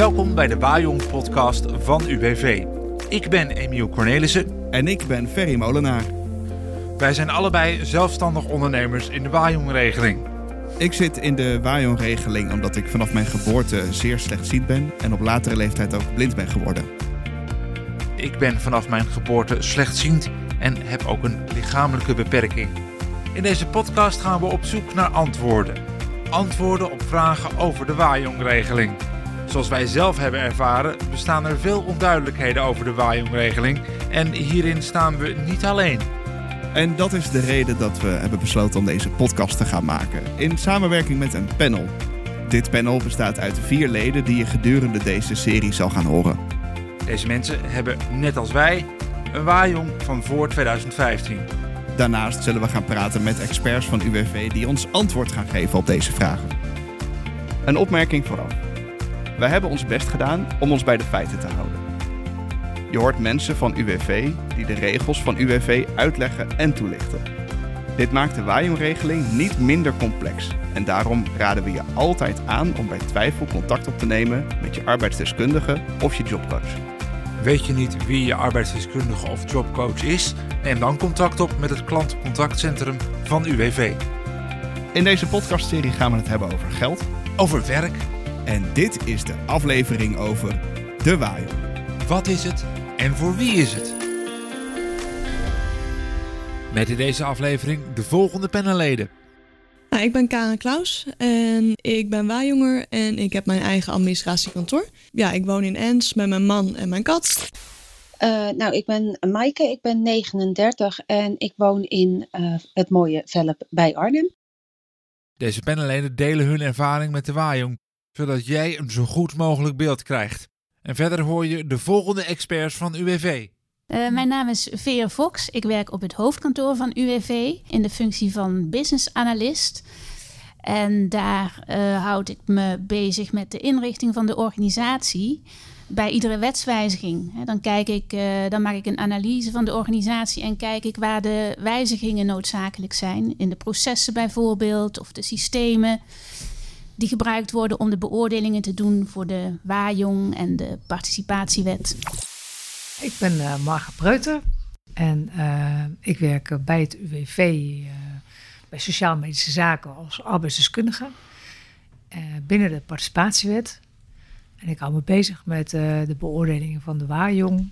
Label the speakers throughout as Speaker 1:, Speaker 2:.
Speaker 1: Welkom bij de Wajong podcast van UWV. Ik ben Emiel Cornelissen.
Speaker 2: En ik ben Ferry Molenaar.
Speaker 1: Wij zijn allebei zelfstandig ondernemers in de Wajong-regeling.
Speaker 2: Ik zit in de Wajong-regeling omdat ik vanaf mijn geboorte zeer slechtziend ben en op latere leeftijd ook blind ben geworden.
Speaker 1: Ik ben vanaf mijn geboorte slechtziend en heb ook een lichamelijke beperking. In deze podcast gaan we op zoek naar antwoorden. Antwoorden op vragen over de Wajong-regeling. Zoals wij zelf hebben ervaren, bestaan er veel onduidelijkheden over de Wajong-regeling en hierin staan we niet alleen.
Speaker 2: En dat is de reden dat we hebben besloten om deze podcast te gaan maken, in samenwerking met een panel. Dit panel bestaat uit vier leden die je gedurende deze serie zal gaan horen.
Speaker 1: Deze mensen hebben, net als wij, een Wajong van voor 2015.
Speaker 2: Daarnaast zullen we gaan praten met experts van UWV die ons antwoord gaan geven op deze vragen. Een opmerking vooraf. Wij hebben ons best gedaan om ons bij de feiten te houden. Je hoort mensen van UWV die de regels van UWV uitleggen en toelichten. Dit maakt de Wajong-regeling niet minder complex en daarom raden we je altijd aan om bij twijfel contact op te nemen met je arbeidsdeskundige of je jobcoach.
Speaker 1: Weet je niet wie je arbeidsdeskundige of jobcoach is? Neem dan contact op met het klantencontactcentrum van UWV.
Speaker 2: In deze podcastserie gaan we het hebben over geld.
Speaker 1: Over werk.
Speaker 2: En dit is de aflevering over de Wajong.
Speaker 1: Wat is het en voor wie is het? Met in deze aflevering de volgende panelleden.
Speaker 3: Nou, ik ben Karen Klaus en ik ben waajonger en ik heb mijn eigen administratiekantoor. Ja, ik woon in Ens met mijn man en mijn kat.
Speaker 4: Uh, nou, ik ben Maaike, ik ben 39 en ik woon in uh, het mooie Velp bij Arnhem.
Speaker 1: Deze panelleden delen hun ervaring met de Wajong, zodat jij een zo goed mogelijk beeld krijgt. En verder hoor je de volgende experts van UWV.
Speaker 5: Uh, mijn naam is Vera Fox. Ik werk op het hoofdkantoor van UWV in de functie van business analyst. En daar uh, houd ik me bezig met de inrichting van de organisatie. Bij iedere wetswijziging. Dan, kijk ik, uh, dan maak ik een analyse van de organisatie en kijk ik waar de wijzigingen noodzakelijk zijn. In de processen bijvoorbeeld, of de systemen die gebruikt worden om de beoordelingen te doen voor de Wajong en de participatiewet.
Speaker 6: Ik ben uh, Marga Breuter en uh, ik werk bij het UWV uh, bij Sociaal-Medische Zaken als arbeidsdeskundige binnen de participatiewet. En ik hou me bezig met de beoordelingen van de Wajong,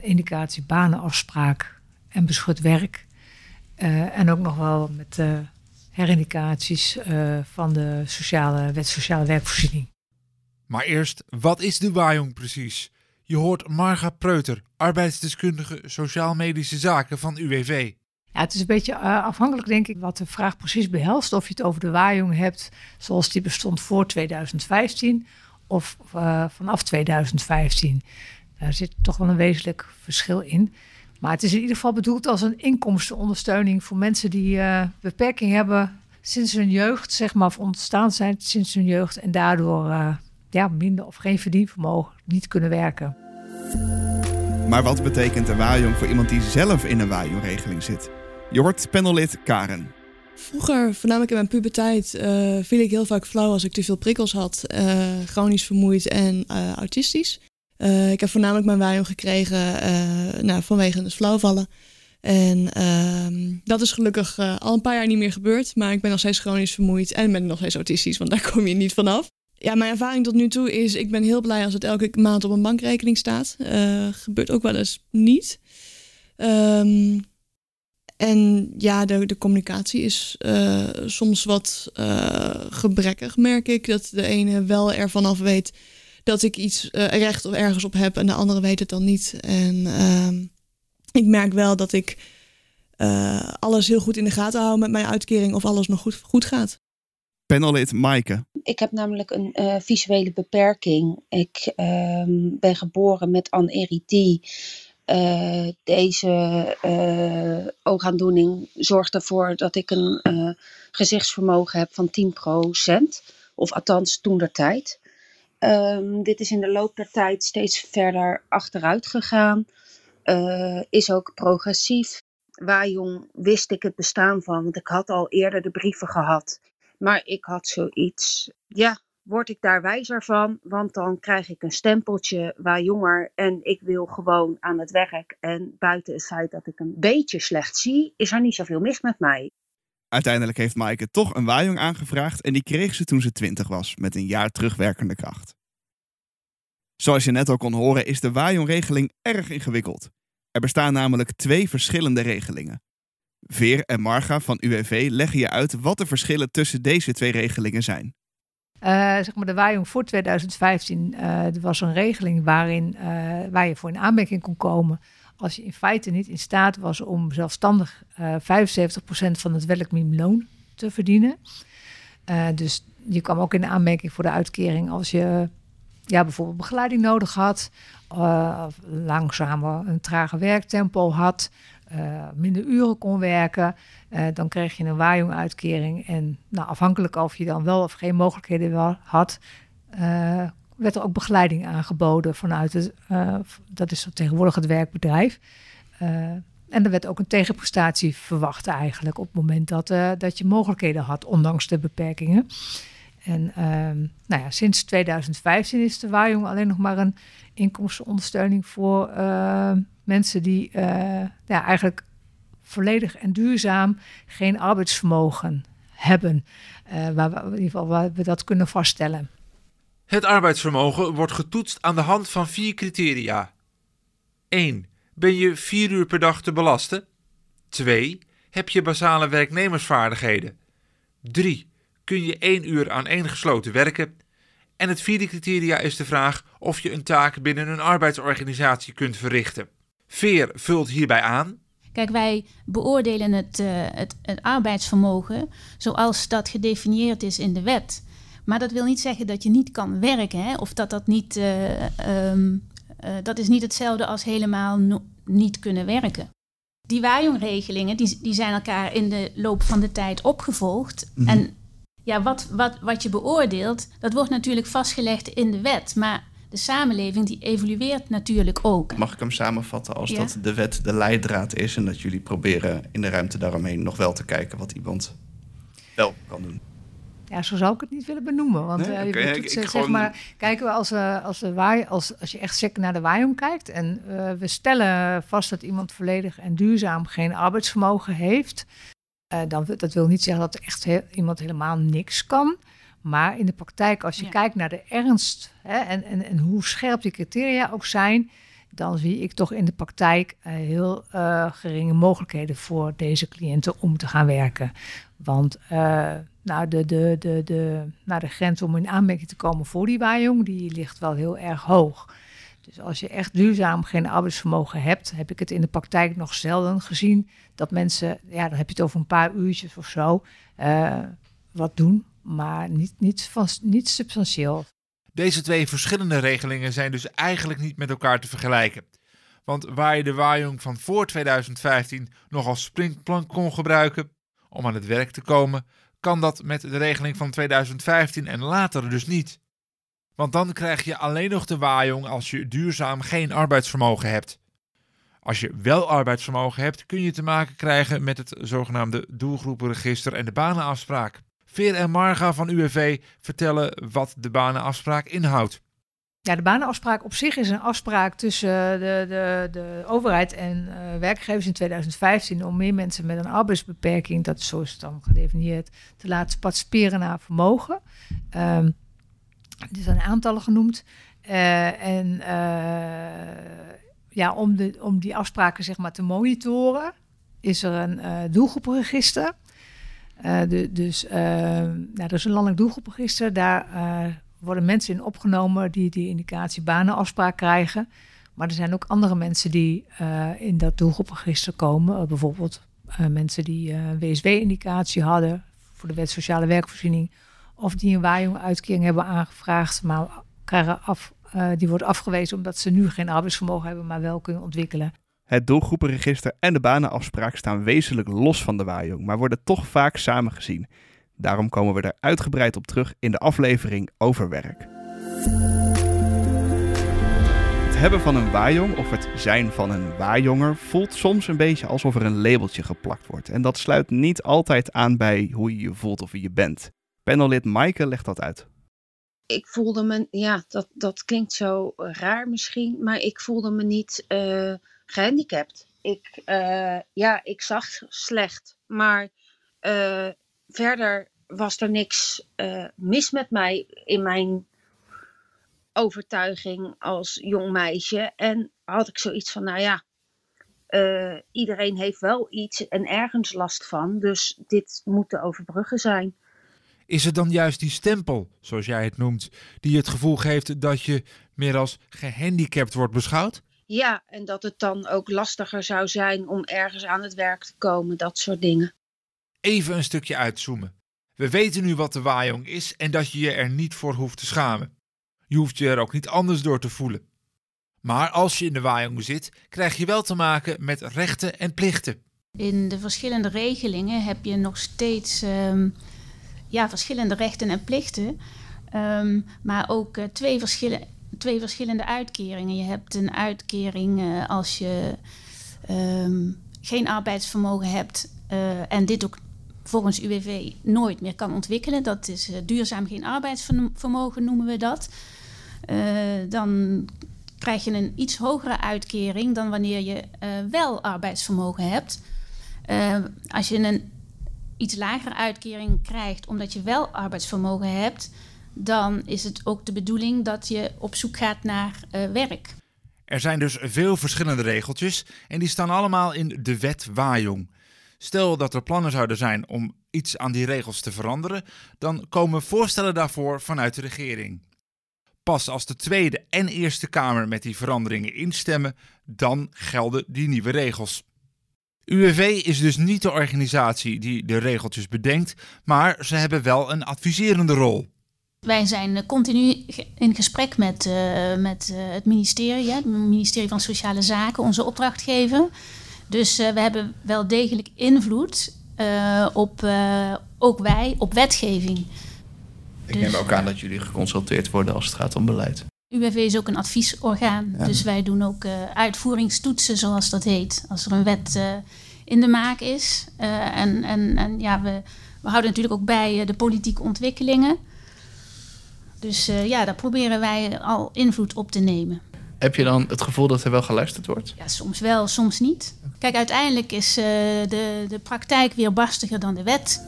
Speaker 6: indicatie banenafspraak en beschut werk. en ook nog wel met herindicaties van de sociale wet sociale werkvoorziening.
Speaker 1: Maar eerst, wat is de Wajong precies? Je hoort Marga Preuter, arbeidsdeskundige sociaal-medische zaken van UWV.
Speaker 6: Ja, het is een beetje uh, afhankelijk, denk ik, wat de vraag precies behelst. Of je het over de Wajong hebt zoals die bestond voor 2015 of uh, vanaf 2015. Daar zit toch wel een wezenlijk verschil in. Maar het is in ieder geval bedoeld als een inkomstenondersteuning voor mensen die uh, beperking hebben sinds hun jeugd, zeg maar, of ontstaan zijn sinds hun jeugd en daardoor ja, minder of geen verdienvermogen niet kunnen werken.
Speaker 2: Maar wat betekent een Wajong voor iemand die zelf in een Wajong-regeling zit? Je hoort panellid Karen.
Speaker 3: Vroeger, voornamelijk in mijn puberteit, uh, viel ik heel vaak flauw als ik te veel prikkels had. Uh, chronisch vermoeid en uh, autistisch. Ik heb voornamelijk mijn Wajong gekregen nou, vanwege het flauwvallen. En ehm, dat is gelukkig al een paar jaar niet meer gebeurd. Maar ik ben nog steeds chronisch vermoeid en ben nog steeds autistisch, want daar kom je niet vanaf. Ja, mijn ervaring tot nu toe is, ik ben heel blij als het elke maand op een bankrekening staat. Gebeurt ook wel eens niet. Um, en ja, de, de communicatie is soms wat uh, gebrekkig, merk ik. Dat de ene wel ervan af weet dat ik iets recht of ergens op heb en de andere weet het dan niet. En ehm, ik merk wel dat ik alles heel goed in de gaten hou met mijn uitkering of alles nog goed, goed gaat
Speaker 2: panellid Maaike.
Speaker 4: Ik heb namelijk een uh, visuele beperking. Ik uh, ben geboren met anerythie. Uh, deze uh, oogaandoening zorgt ervoor dat ik een gezichtsvermogen heb van 10%. Of althans toen der tijd. Um, dit is in de loop der tijd steeds verder achteruit gegaan. is ook progressief. Waarom wist ik het bestaan van? Want ik had al eerder de brieven gehad maar ik had zoiets, ja, word ik daar wijzer van, want dan krijg ik een stempeltje waar jonger en ik wil gewoon aan het werk. En buiten het feit dat ik een beetje slecht zie, is er niet zoveel mis met mij.
Speaker 2: Uiteindelijk heeft Maaike toch een waaijong aangevraagd en die kreeg ze toen ze 20 was, met een jaar terugwerkende kracht. Zoals je net al kon horen is de waaijongregeling erg ingewikkeld. Er bestaan namelijk twee verschillende regelingen. Veer en Marga van UWV leggen je uit wat de verschillen tussen deze twee regelingen zijn.
Speaker 6: Uh, zeg maar de waaijong voor 2015 uh, er was een regeling waarin, uh, waar je voor in aanmerking kon komen als je in feite niet in staat was om zelfstandig 75% van het minimumloon te verdienen. dus je kwam ook in de aanmerking voor de uitkering als je ja, bijvoorbeeld begeleiding nodig had, langzamer een trage werktempo had, uh, minder uren kon werken, uh, dan kreeg je een waaijong-uitkering. En nou, afhankelijk of je dan wel of geen mogelijkheden had, uh, werd er ook begeleiding aangeboden vanuit het, dat is tegenwoordig het werkbedrijf. en er werd ook een tegenprestatie verwacht eigenlijk op het moment dat, dat je mogelijkheden had, ondanks de beperkingen. En ehm, nou ja, sinds 2015 is de waaijong alleen nog maar een inkomstenondersteuning voor mensen die ja, eigenlijk volledig en duurzaam geen arbeidsvermogen hebben. Waar we, in ieder geval waar we dat kunnen vaststellen.
Speaker 1: Het arbeidsvermogen wordt getoetst aan de hand van vier criteria. 1. Ben je vier uur per dag te belasten? 2. Heb je basale werknemersvaardigheden? 3. Kun je één uur aan één gesloten werken? En het vierde criteria is de vraag of je een taak binnen een arbeidsorganisatie kunt verrichten. Veer vult hierbij aan.
Speaker 5: Kijk, wij beoordelen het, uh, het, het, arbeidsvermogen zoals dat gedefinieerd is in de wet. Maar dat wil niet zeggen dat je niet kan werken, hè? of dat dat niet. Uh, um, uh, dat is niet hetzelfde als helemaal no niet kunnen werken. Die waaijongregelingen die, die zijn elkaar in de loop van de tijd opgevolgd. Mm -hmm. En ja, wat, wat, wat je beoordeelt, dat wordt natuurlijk vastgelegd in de wet. Maar de samenleving die evolueert natuurlijk ook.
Speaker 2: Mag ik hem samenvatten als ja. dat de wet de leidraad is en dat jullie proberen in de ruimte daaromheen nog wel te kijken wat iemand wel kan doen?
Speaker 6: Ja, zo zou ik het niet willen benoemen. Want nee? uh, okay, je toetsen, zeg maar, kijken we als, uh, als, de waai, als, als je echt zeker naar de waarom kijkt en uh, we stellen vast dat iemand volledig en duurzaam geen arbeidsvermogen heeft, dan dat wil niet zeggen dat er echt heel, iemand helemaal niks kan. Maar in de praktijk, als je ja. kijkt naar de ernst hè, en, en, en hoe scherp die criteria ook zijn, dan zie ik toch in de praktijk uh, heel uh, geringe mogelijkheden voor deze cliënten om te gaan werken. Want uh, nou, de, de, de, de, nou, de grens om in aanmerking te komen voor die waaijong, die ligt wel heel erg hoog. Dus als je echt duurzaam geen arbeidsvermogen hebt, heb ik het in de praktijk nog zelden gezien dat mensen, ja, dan heb je het over een paar uurtjes of zo, wat doen maar niet, niet, vast, niet substantieel.
Speaker 1: Deze twee verschillende regelingen zijn dus eigenlijk niet met elkaar te vergelijken. Want waar je de waaijong van voor 2015 nog als springplank kon gebruiken om aan het werk te komen, kan dat met de regeling van 2015 en later dus niet. Want dan krijg je alleen nog de waaijong als je duurzaam geen arbeidsvermogen hebt. Als je wel arbeidsvermogen hebt, kun je te maken krijgen met het zogenaamde doelgroepenregister en de banenafspraak. Veer en Marga van UWV vertellen wat de banenafspraak inhoudt.
Speaker 6: Ja, de banenafspraak op zich is een afspraak tussen de, de, de overheid en uh, werkgevers in 2015 om meer mensen met een arbeidsbeperking, dat is zo het dan gedefinieerd, te laten participeren naar vermogen. Um, er zijn aantallen genoemd. Uh, en ja, om, de, om die afspraken zeg maar te monitoren, is er een doelgroepenregister. De, dus uh, nou, is een landelijk doelgroepregister. Daar worden mensen in opgenomen die die indicatie banenafspraak krijgen. Maar er zijn ook andere mensen die in dat doelgroepregister komen. bijvoorbeeld mensen die een WSW-indicatie hadden voor de wet sociale werkvoorziening. Of die een waaijong-uitkering hebben aangevraagd, maar krijgen af, die wordt afgewezen omdat ze nu geen arbeidsvermogen hebben, maar wel kunnen ontwikkelen.
Speaker 2: Het doelgroepenregister en de banenafspraak staan wezenlijk los van de waaijong, maar worden toch vaak samengezien. Daarom komen we er uitgebreid op terug in de aflevering over werk. Het hebben van een waaijong of het zijn van een waajonger voelt soms een beetje alsof er een labeltje geplakt wordt. En dat sluit niet altijd aan bij hoe je je voelt of wie je bent. Panellid Maaike legt dat uit.
Speaker 4: ik voelde me, ja, dat, dat klinkt zo raar misschien, maar ik voelde me niet uh, gehandicapt. Ik, uh, ja, ik zag slecht, maar verder was er niks mis met mij in mijn overtuiging als jong meisje. En had ik zoiets van, nou ja, iedereen heeft wel iets en ergens last van, dus dit moet te overbruggen zijn.
Speaker 1: Is het dan juist die stempel, zoals jij het noemt, die het gevoel geeft dat je meer als gehandicapt wordt beschouwd?
Speaker 4: Ja, en dat het dan ook lastiger zou zijn om ergens aan het werk te komen, dat soort dingen.
Speaker 1: Even een stukje uitzoomen. We weten nu wat de waaijong is en dat je je er niet voor hoeft te schamen. Je hoeft je er ook niet anders door te voelen. Maar als je in de waaijong zit, krijg je wel te maken met rechten en plichten.
Speaker 5: In de verschillende regelingen heb je nog steeds uh, ja, verschillende rechten en plichten. Ehm, maar ook uh, twee, twee verschillende uitkeringen. Je hebt een uitkering uh, als je um, geen arbeidsvermogen hebt uh, en dit ook volgens UWV nooit meer kan ontwikkelen. Dat is duurzaam geen arbeidsvermogen noemen we dat. dan krijg je een iets hogere uitkering dan wanneer je wel arbeidsvermogen hebt. als je een iets lagere uitkering krijgt omdat je wel arbeidsvermogen hebt, dan is het ook de bedoeling dat je op zoek gaat naar werk.
Speaker 1: Er zijn dus veel verschillende regeltjes en die staan allemaal in de wet Wajong. Stel dat er plannen zouden zijn om iets aan die regels te veranderen, dan komen voorstellen daarvoor vanuit de regering. Pas als de Tweede en Eerste Kamer met die veranderingen instemmen, dan gelden die nieuwe regels. UWV is dus niet de organisatie die de regeltjes bedenkt, maar ze hebben wel een adviserende rol.
Speaker 5: Wij zijn continu in gesprek met, uh, met uh, het ministerie, het ministerie van Sociale Zaken, onze opdrachtgever. Dus uh, we hebben wel degelijk invloed op, ook wij, op wetgeving.
Speaker 2: Ik dus, neem ook aan dat jullie geconsulteerd worden als het gaat om beleid.
Speaker 5: UWV is ook een adviesorgaan, ja. dus wij doen ook uitvoeringstoetsen, zoals dat heet. Als er een wet in de maak is. Uh, en, en, en ja, we, we houden natuurlijk ook bij uh, de politieke ontwikkelingen. Dus uh, ja, daar proberen wij al invloed op te nemen.
Speaker 2: Heb je dan het gevoel dat er wel geluisterd wordt?
Speaker 5: Ja, soms wel, soms niet. Kijk, uiteindelijk is de, de praktijk weer barstiger dan de wet.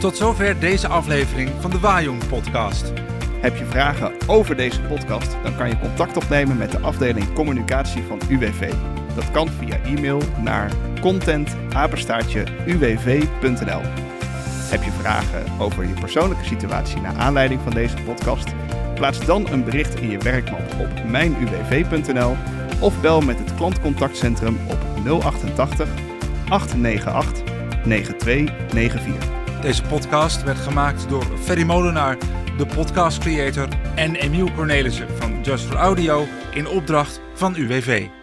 Speaker 1: Tot zover deze aflevering van de Wajong podcast.
Speaker 2: Heb je vragen over deze podcast, dan kan je contact opnemen met de afdeling communicatie van UWV. Dat kan via e-mail naar contentapenstaartje.uwv.nl. Heb je vragen over je persoonlijke situatie naar aanleiding van deze podcast? Plaats dan een bericht in je werkmap op mijnuwv.nl of bel met het klantcontactcentrum op 088 898 9294.
Speaker 1: Deze podcast werd gemaakt door Ferry Molenaar, de podcast creator, en Emiel Cornelissen van Just for Audio in opdracht van UWV.